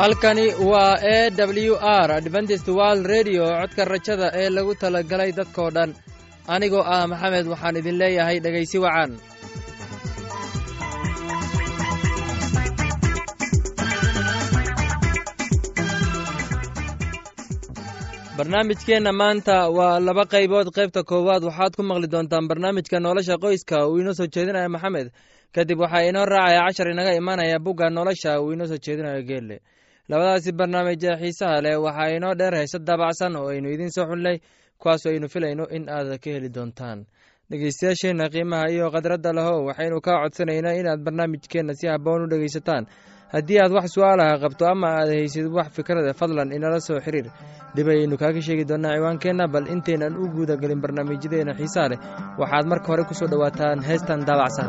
halkani waa e w r adventist world redio codka rajada ee lagu talagalay dadkoo dhan. Anigoo ah maxamed waxaan idin leeyahay dhegaysi wacan. Barnaamijkeenna maanta waa laba qaybood. Qaybta koowaad waxaad ku maqli doontaan barnaamijka nolosha qoyska uu inoo soo jeedinaya maxamed. Kadib waxaa inoo raacaya cashar inaga imanaya bugga nolosha uu inoo soo jeedinayo geelle labadaasi barnaamij ee xiisaha leh waxaa inoo dheer heese daabacsan oo aynu idiin soo xullay kuwaasoo aynu filayno in aad ka heli doontaan. Dhegeystayaasheenna qiimaha iyo khadradda lehow waxaynu kaa codsanaynaa inaad barnaamijkeenna si habboon u dhegaysataan. Haddii aad wax su'aalaha qabto ama aad haysid wax fikrada fadlan inala soo xiriir. Dib ayaynu kaaga sheegi doonnaa ciwaankeenna bal intaynan u guudagelin barnaamijyadeenna xiisaha leh. Waxaad marka hore ku soo dhowaataan heestan daabacsan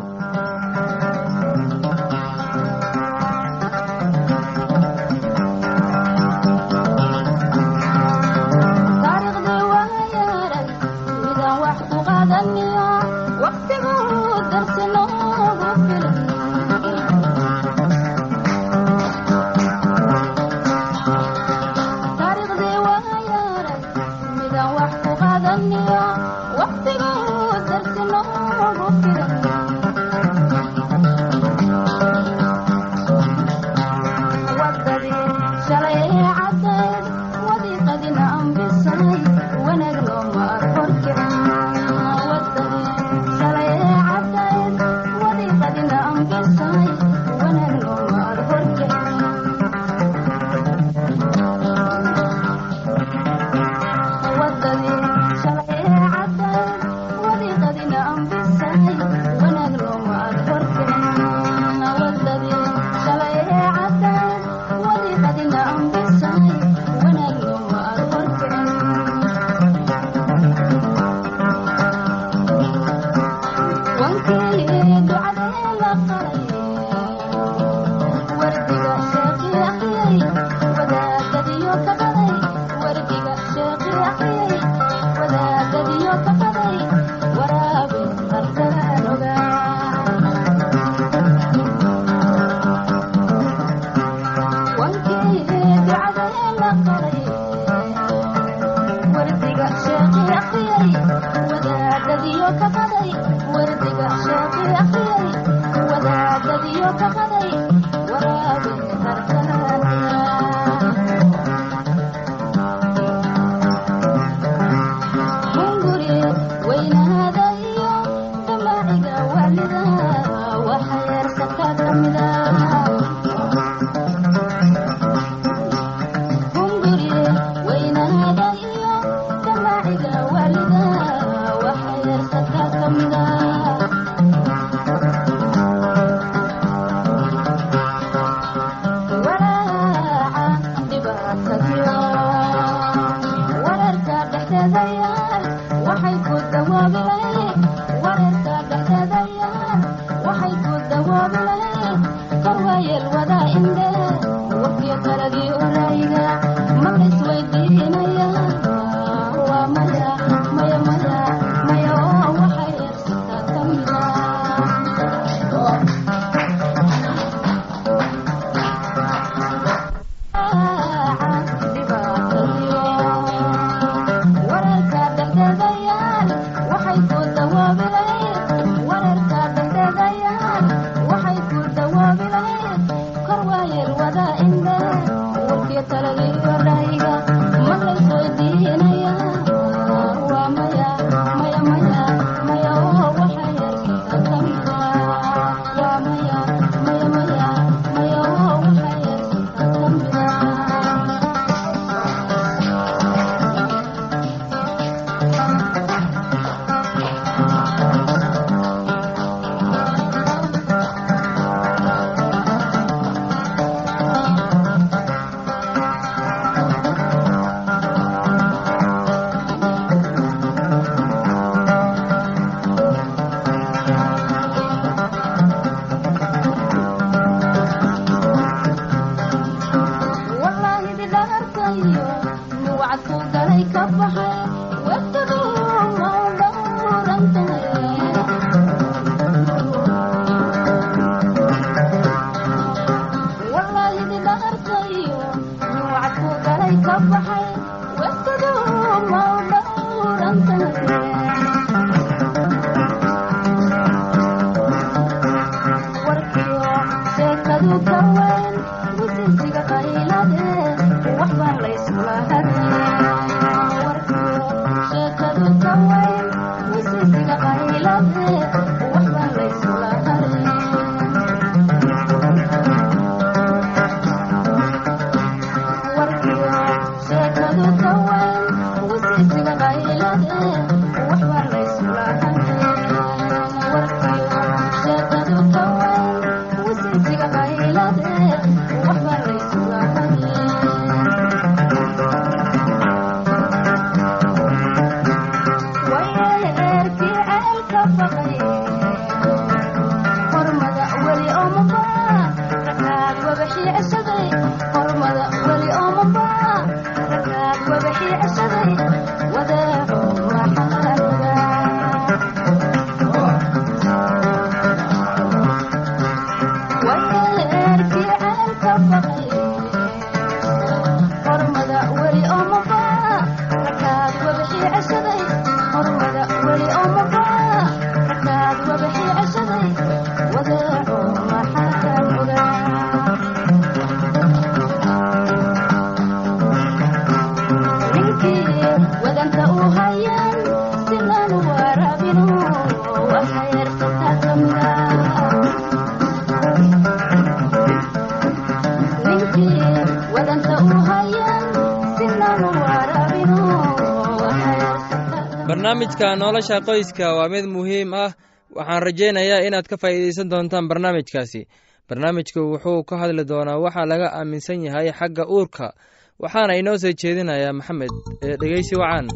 barnaamijka nolosha qoyska waa mid muhiim ah. Waxaan rajaynayaa inaad ka faa'iidaysan doontaan barnaamijkaasi. Barnaamijku wuxuu ka hadli doonaa waxa laga aaminsan yahay xagga uurka. Waxaana inoo soo jeedinayaa maxamed ee dhegeysi wacan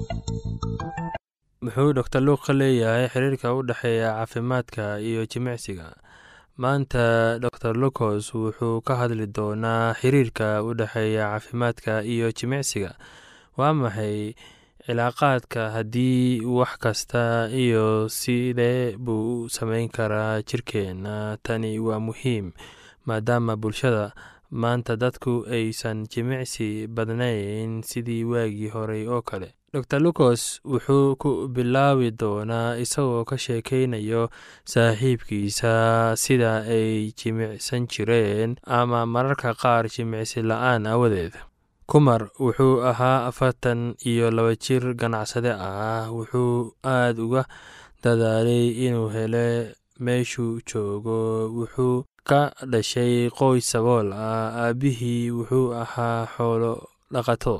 muxuu dor luuq leeyahay xiriirka u dhexeeya caafimaadka iyo jimicsiga. Maanta dor lucos wuxuu ka hadli doonaa xiriirka u dhexeeya caafimaadka iyo jimicsiga. Waa maxay cilaaqaadka haddii wax kasta iyo sidee buu u sameyn karaa jirkeenna tani waa muhiim maadaama bulshada maanta dadku aysan jimicsi badnayn sidii waagii horey oo kale. Dor lucos wuxuu ku bilaabi doonaa isagoo ka sheekeynayo saaxiibkiisa sida ay jimicsan jireen ama mararka qaar jimicsi la'aan awadeed kumar wuxuu ahaa afartan iyo laba jir ganacsade ah. Wuxuu aad uga dadaalay inuu hele meeshuu joogo. Wuxuu ka dhashay qoys sabool ah. Aabbihii wuxuu ahaa xoolo dhaqato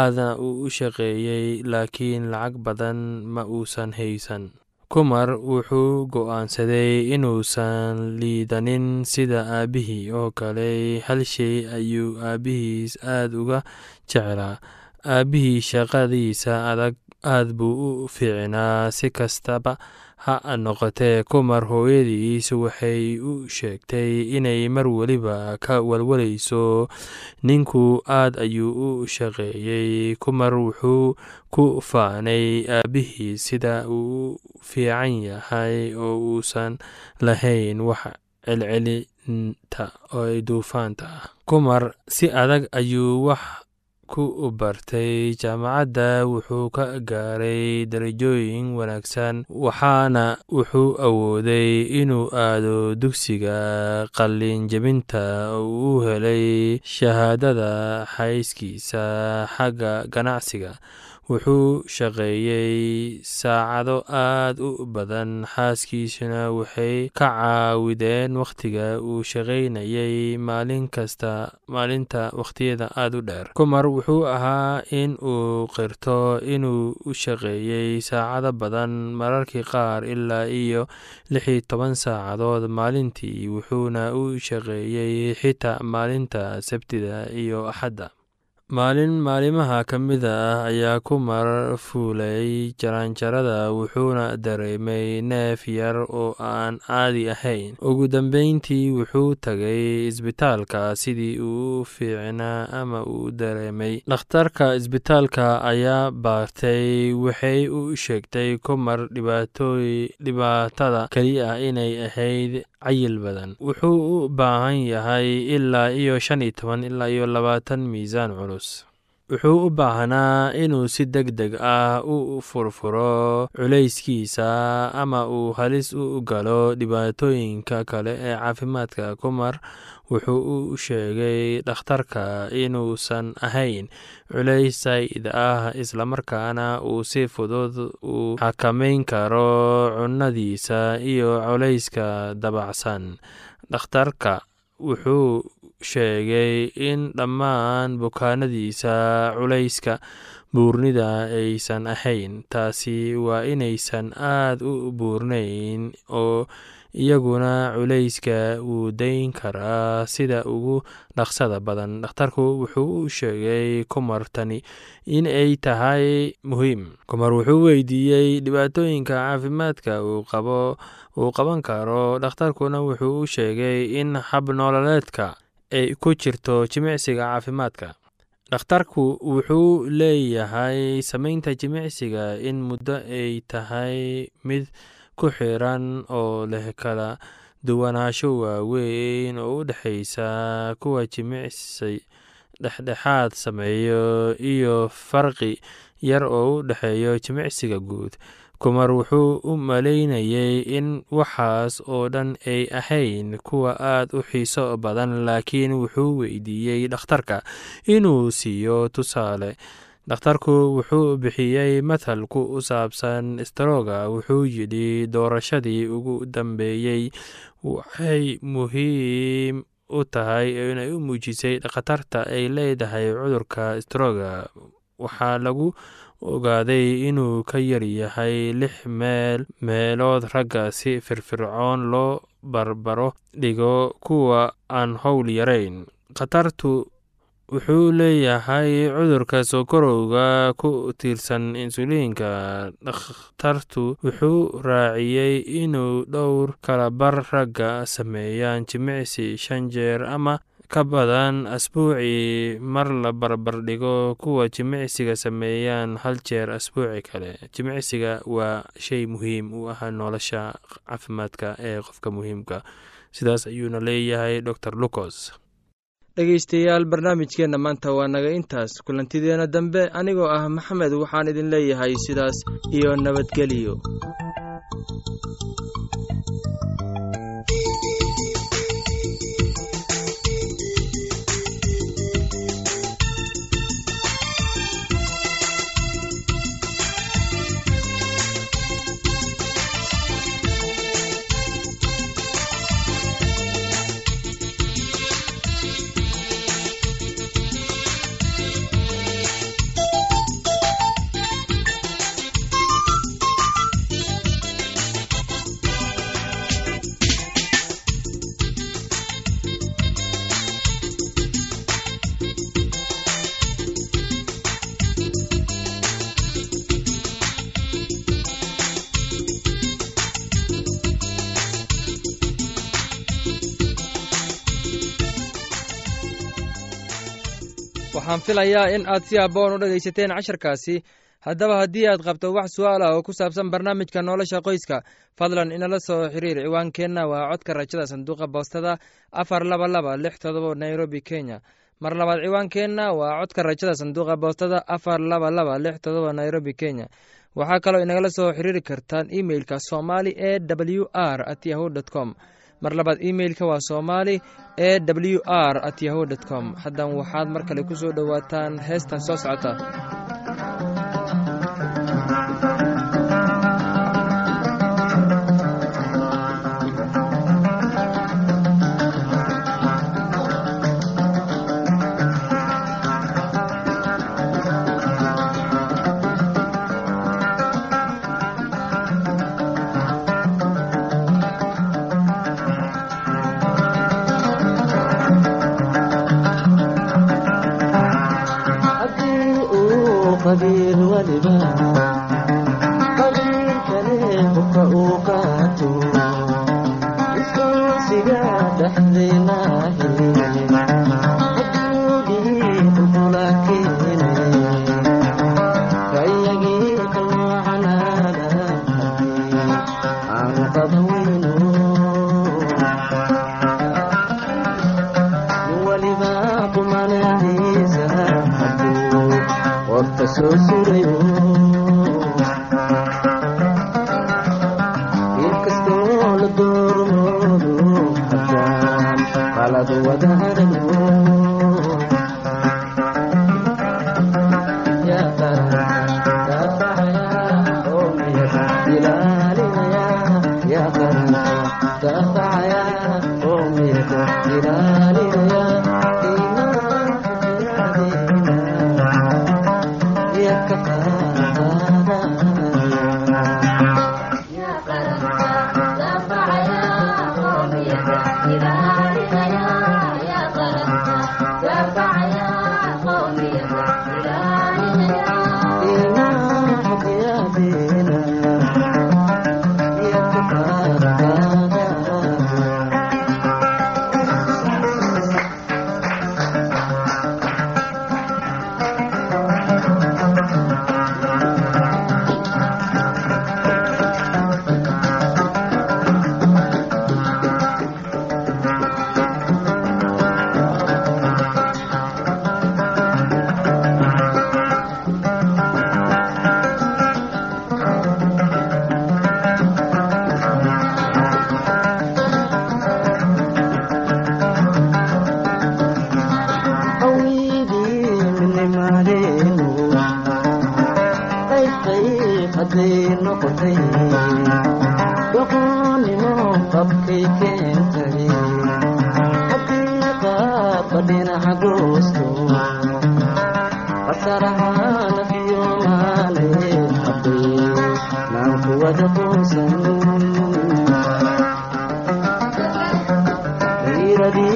aadna uu u shaqeeyey laakiin lacag badan ma uusan haysan kumar wuxuu go'aansaday inuusan liidanin sida aabbihii oo kale hal shay ayuu aabbihiis aad uga jeclaa. Aabbihii shaqadiisa adag aad buu u fiicnaa si kastaba ha noqotee kumar hooyadiis waxay u sheegtay inay mar weliba ka walwalayso. Ninku aad ayuu u shaqeeyey. Kumar wuxuu ku faanay aabbihii sida uu fiican yahay oo uusan lahayn wax celcelinta duufaanta ah. Kumar si adag ayuu wax ku bartay jaamacadda wuxuu ka gaaray darajooyin wanaagsan waxaana wuxuu awooday inuu aado dugsiga qalin jebinta oo u helay shahaadada xayskiisa xagga ganacsiga wuxuu shaqeeyey saacado aad u badan. Xaaskiisuna waxay ka caawideen wakhtiga uu shaqaynayay maalin kasta maalinta wakhtiyada aad u dheer. Kumar wuxuu ahaa in uu qirto inuu u shaqeeyey saacado badan mararkii qaar ilaa iyo lixi toban saacadood maalintii wuxuuna u shaqeeyey xitaa maalinta sabtida iyo axadda maalin maalimaha ka mida ah ayaa kumar fuulay jaraanjarada wuxuuna dareemay neef yar oo aan caadi ahayn. Ugu dambeyntii wuxuu tagay isbitaalka sidii uu fiicnaa ama uu dareemay. Dhakhtarka isbitaalka ayaa baartay waxay u sheegtay kumar dhibaatada keliya inay ahayd cayil badan. Wuxuu u baahan yahay ilaa iyo shan iyo toban ilaa iyo labaatan miisaan culus wuxuu u baahnaa inuu si deg deg ah u furfuro culayskiisa ama uu halis u galo dhibaatooyinka kale ee caafimaadka. Kumar wuxuu u sheegay dhakhtarka inuusan ahayn culays saa'id ah islamarkaana uu si fudud u xakamayn karo cunnadiisa iyo culayska dabacsan. Dhakhtarka wuxuu sheegay in dhammaan bukaanadiisa culayska buurnida aysan ahayn. Taasi waa inaysan aad u buurnayn oo iyaguna culayska wuu dayn karaa sida ugu dhaqsada badan. Dhakhtarku wuxuu u sheegay kumar tani in ay tahay muhiim. Kumar wuxuu weydiiyey dhibaatooyinka caafimaadka uu qabo uu qaban karo. Dhakhtarkuna wuxuu u sheegay in hab nololeedka ay ku jirto jimicsiga caafimaadka. Dhakhtarku wuxuu leeyahay samaynta jimicsiga in muddo ay tahay mid ku xiran oo leh kala duwanaansho waaweyn oo u dhexaysa kuwa jimicsi dhexdhexaad sameeyo iyo farqi yar oo u dhexeeyo jimicsiga guud kumar wuxuu u malaynayay in waxaas oo dhan ay ahayn kuwa aad u xiiso badan laakiin wuxuu weydiiyey dhakhtarka inuu siiyo tusaale. Dhakhtarku wuxuu bixiyey mathal ku saabsan strooga wuxuu yidhi doorashadii ugu dambeeyey waxay muhiim u tahay inay u muujisay khatarta ay leedahay cudurka strooga waxaa lagu ogaaday inuu ka yar yahay lix meel meelood ragga si firfircoon loo barbaro dhigo kuwa aan howl yarayn. Khatartu wuxuu leeyahay cudurka sokorowga ku tiirsan insuliinka. Dhakhtartu wuxuu raaciyey inuu dhowr kalabar ragga sameeyaan jimicsi shan jeer ama ka badan asbuucii mar la barbar dhigo kuwa jimicsiga sameeyaan hal jeer asbuuci kale. Jimicsiga waa shay muhiim u ah nolosha caafimaadka ee qofka muhiimka. Sidaas ayuuna leeyahay dor lucos dhegeystayaal barnaamijkeenna maanta waa naga intaas. Kulantideena dambe anigoo ah maxamed waxaan idin leeyahay sidaas iyo nabadgeliyo waxaan filayaa in aad si aboon u dhegaysateen casharkaasi. Haddaba haddii aad qabto wax su'aal ah oo ku saabsan barnaamijka nolosha qoyska fadlan inala soo xiriir ciwaankeenna. Waa codka rajada sanduuqa boostada afar laba laba lix todoba nairobi kenya. Mar labaad ciwaankeenna waa codka rajada sanduuqa boostada afar laba laba lix todoba nairobi kenya. Waxaa kaloo inagala soo xiriiri kartaan imeilka somali e w r at yahu dt com mar labaad imeilka waa somali e w r at yahu com. Haddan waxaad mar kale ku soo dhowaataan heestan soo socota doormoodo haddaan qalad wada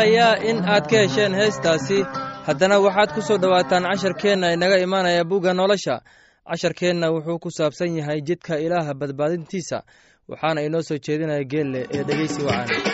filayaa in aad ka hesheen heestaasi. Haddana waxaad ku soo dhowaataan casharkeenna inaga imaanaya bugga nolosha. Casharkeenna wuxuu ku saabsan yahay jidka ilaaha badbaadintiisa waxaana inoo soo jeedinaya geelle ee dhegeysi wacan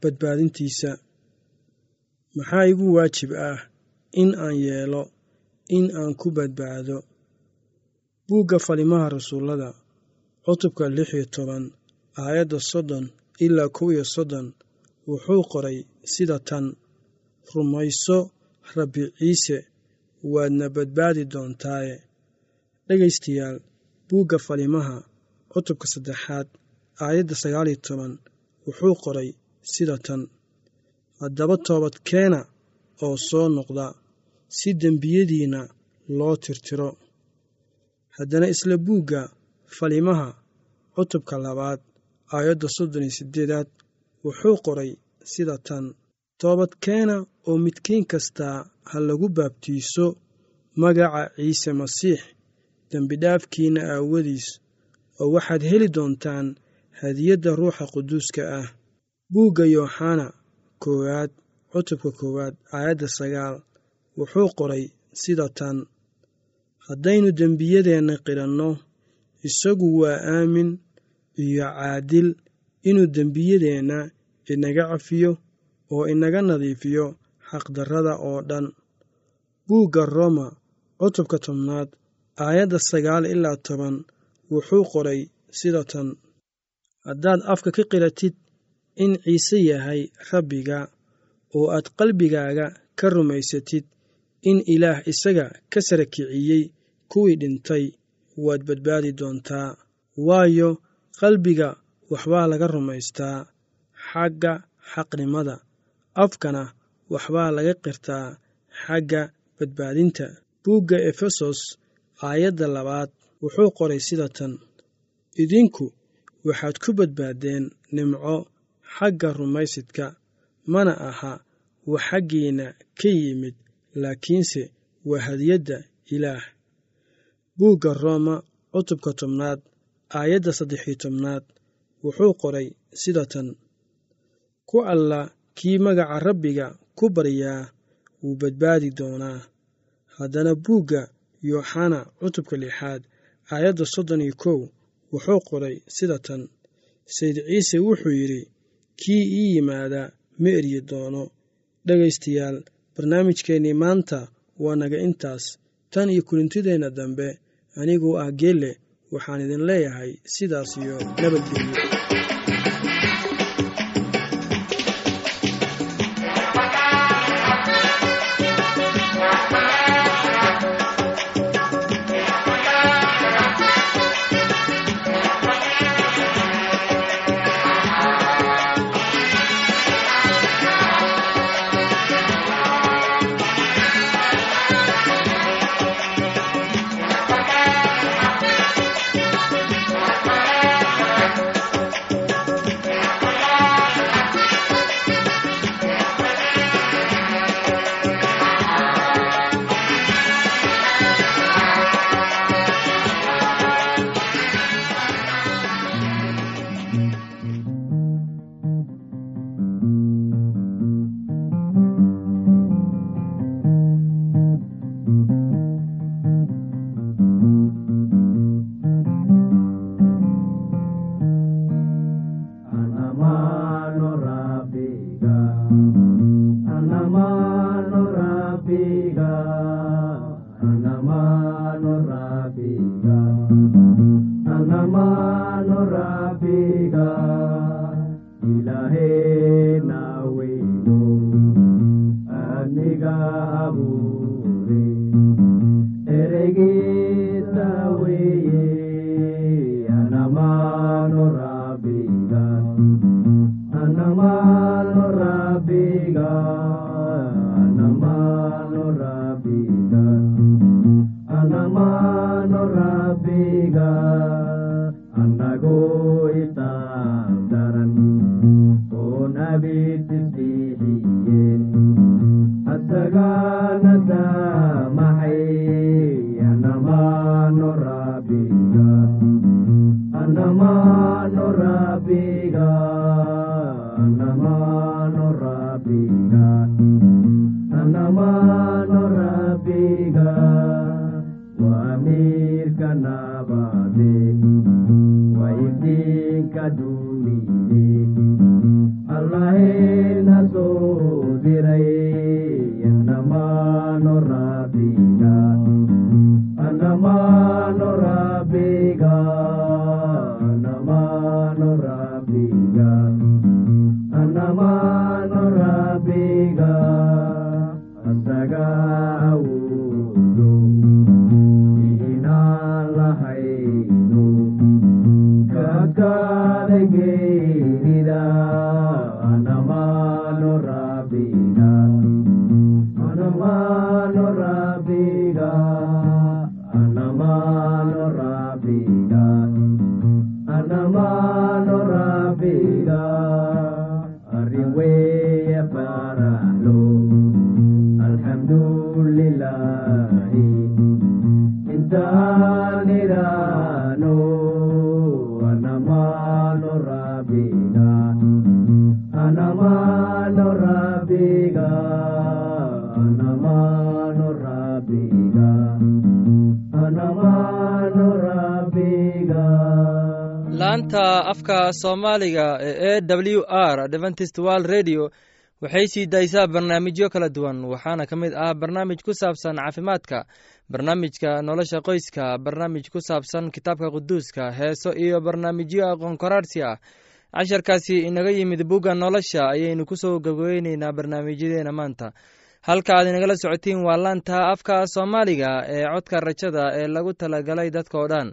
badbaadintiisa. Maxaa igu waajib ah in aan yeelo in aan ku badbaado? Buugga falimaha rasuullada cutubka lix iyo toban aayadda soddon ilaa kow iyo soddon wuxuu qoray sida tan rumayso rabbi ciise waadna badbaadi doontaaye. Dhegaystayaal buugga falimaha cutubka saddexaad aayadda sagaal iyo toban wuxuu qoray sida tan haddaba toobadkeena oo soo noqda si dembiyadiinna loo tirtiro. Haddana isla buugga falimaha cutubka labaad aayadda soddon iyo siddeedaad wuxuu qoray sida tan. Toobadkeena oo midkiin kastaa ha lagu baabtiiso magaca ciise masiix dembidhaafkiinna aawadiis oo waxaad heli doontaan hadiyadda ruuxa quduuska ah buugga yooxana koowaad cutubka koowaad aayadda sagaal wuxuu qoray sida tan haddaynu dembiyadeenna qidhanno isagu waa aamin iyo caadil inuu dembiyadeenna inaga cafiyo oo inaga nadiifiyo xaqdarrada oo dhan. Buugga roma cutubka tobnaad aayadda sagaal ilaa toban wuxuu qoray sida tan haddaad afka ka qiratid in ciise yahay rabbiga oo aad qalbigaaga ka rumaysatid in ilaah isaga ka sara kiciyey kuwii dhintay waad badbaadi doontaa. Waayo qalbiga waxbaa laga rumaystaa xagga xaqnimada. Afkana waxbaa laga qirtaa xagga badbaadinta. Buugga efesos aayadda labaad wuxuu qoray sida tan. Idinku waxaad ku badbaaddeen nimco xagga rumaysidka mana aha wax xaggiinna ka yimid laakiinse waa hadiyadda ilaah. Buugga rooma cutubka tobnaad aayadda saddex-iyo tobnaad wuxuu qoray sida tan. Ku alla kii magaca rabbiga ku baryaa wuu badbaadi doonaa. Haddana buugga yooxana cutubka lixaad aayadda soddon iyo kow wuxuu qoray sida tan. Sayd ciise wuxuu yidhi kii ii yimaada ma eryi doono. Dhegaystayaal barnaamijkeennii maanta waa naga intaas. Tan iyo kulintideenna dambe aniguu ah geelle waxaan idin leeyahay sidaas iyo nabadgelyo Anamano Rabbiga, Anamano Rabbiga, Anamano Rabbiga, Wa Amir Kanabade, Wa Ibni Kadumide, Anamano Rabbiga, laanta afka soomaaliga ee w r adventist world radio waxay sii daysaa barnaamijyo kala duwan waxaana ka mid ah barnaamij ku saabsan caafimaadka barnaamijka nolosha qoyska barnaamij ku saabsan kitaabka quduuska heeso iyo barnaamijyo aqoon koraarsi ah. Casharkaasi inaga yimid bugga nolosha ayaynu ku soo gabageyneynaa barnaamijyadeena maanta. Halka aad inagala socotiin waa laanta afka soomaaliga ee codka rajada ee lagu talagalay dadka oo dhan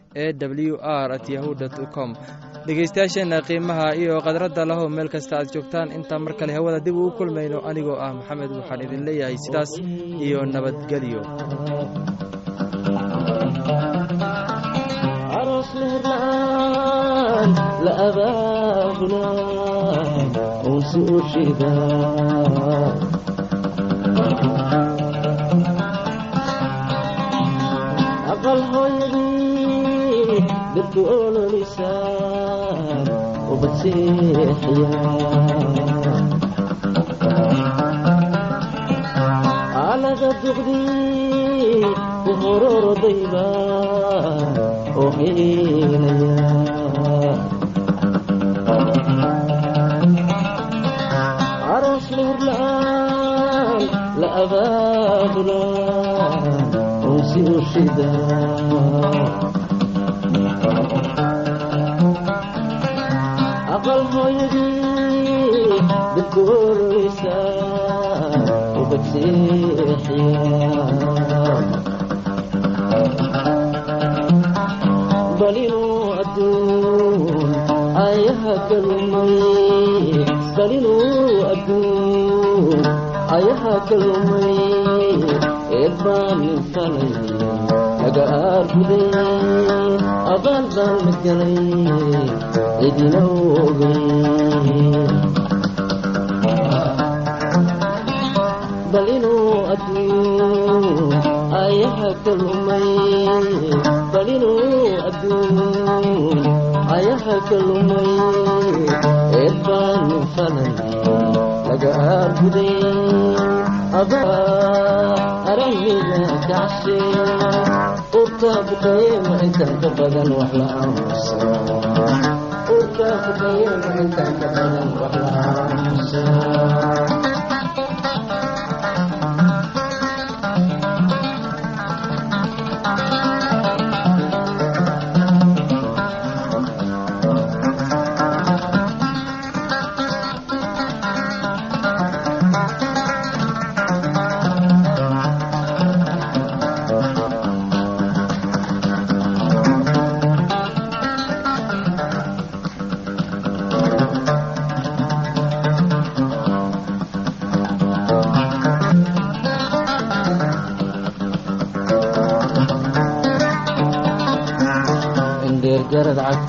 e w r at yahu com. Dhegeystayaasheenna qiimaha iyo khadradda lahow meel kasta aad joogtaan intaa mar kale hawada dib uu kulmayno anigoo ah maxamed waxaan idin leeyahay sidaas iyo nabadgelyo dadku ololisaa ubad seexiyaa aalada duqdii ku hororodayba oo heynaya aroos meherlaan la abaabulaa unsi u shidaa hooyadii dadku ayaha kalumay bal inuu laga aarguday abaal baan la galay cidina ogay bal inuu adduun ayaha kalumay bal inuu adduun ayaha kalumay eed baanu falay laga aarguday abaa arahida kacshe aamusa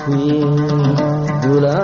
garad cadkuye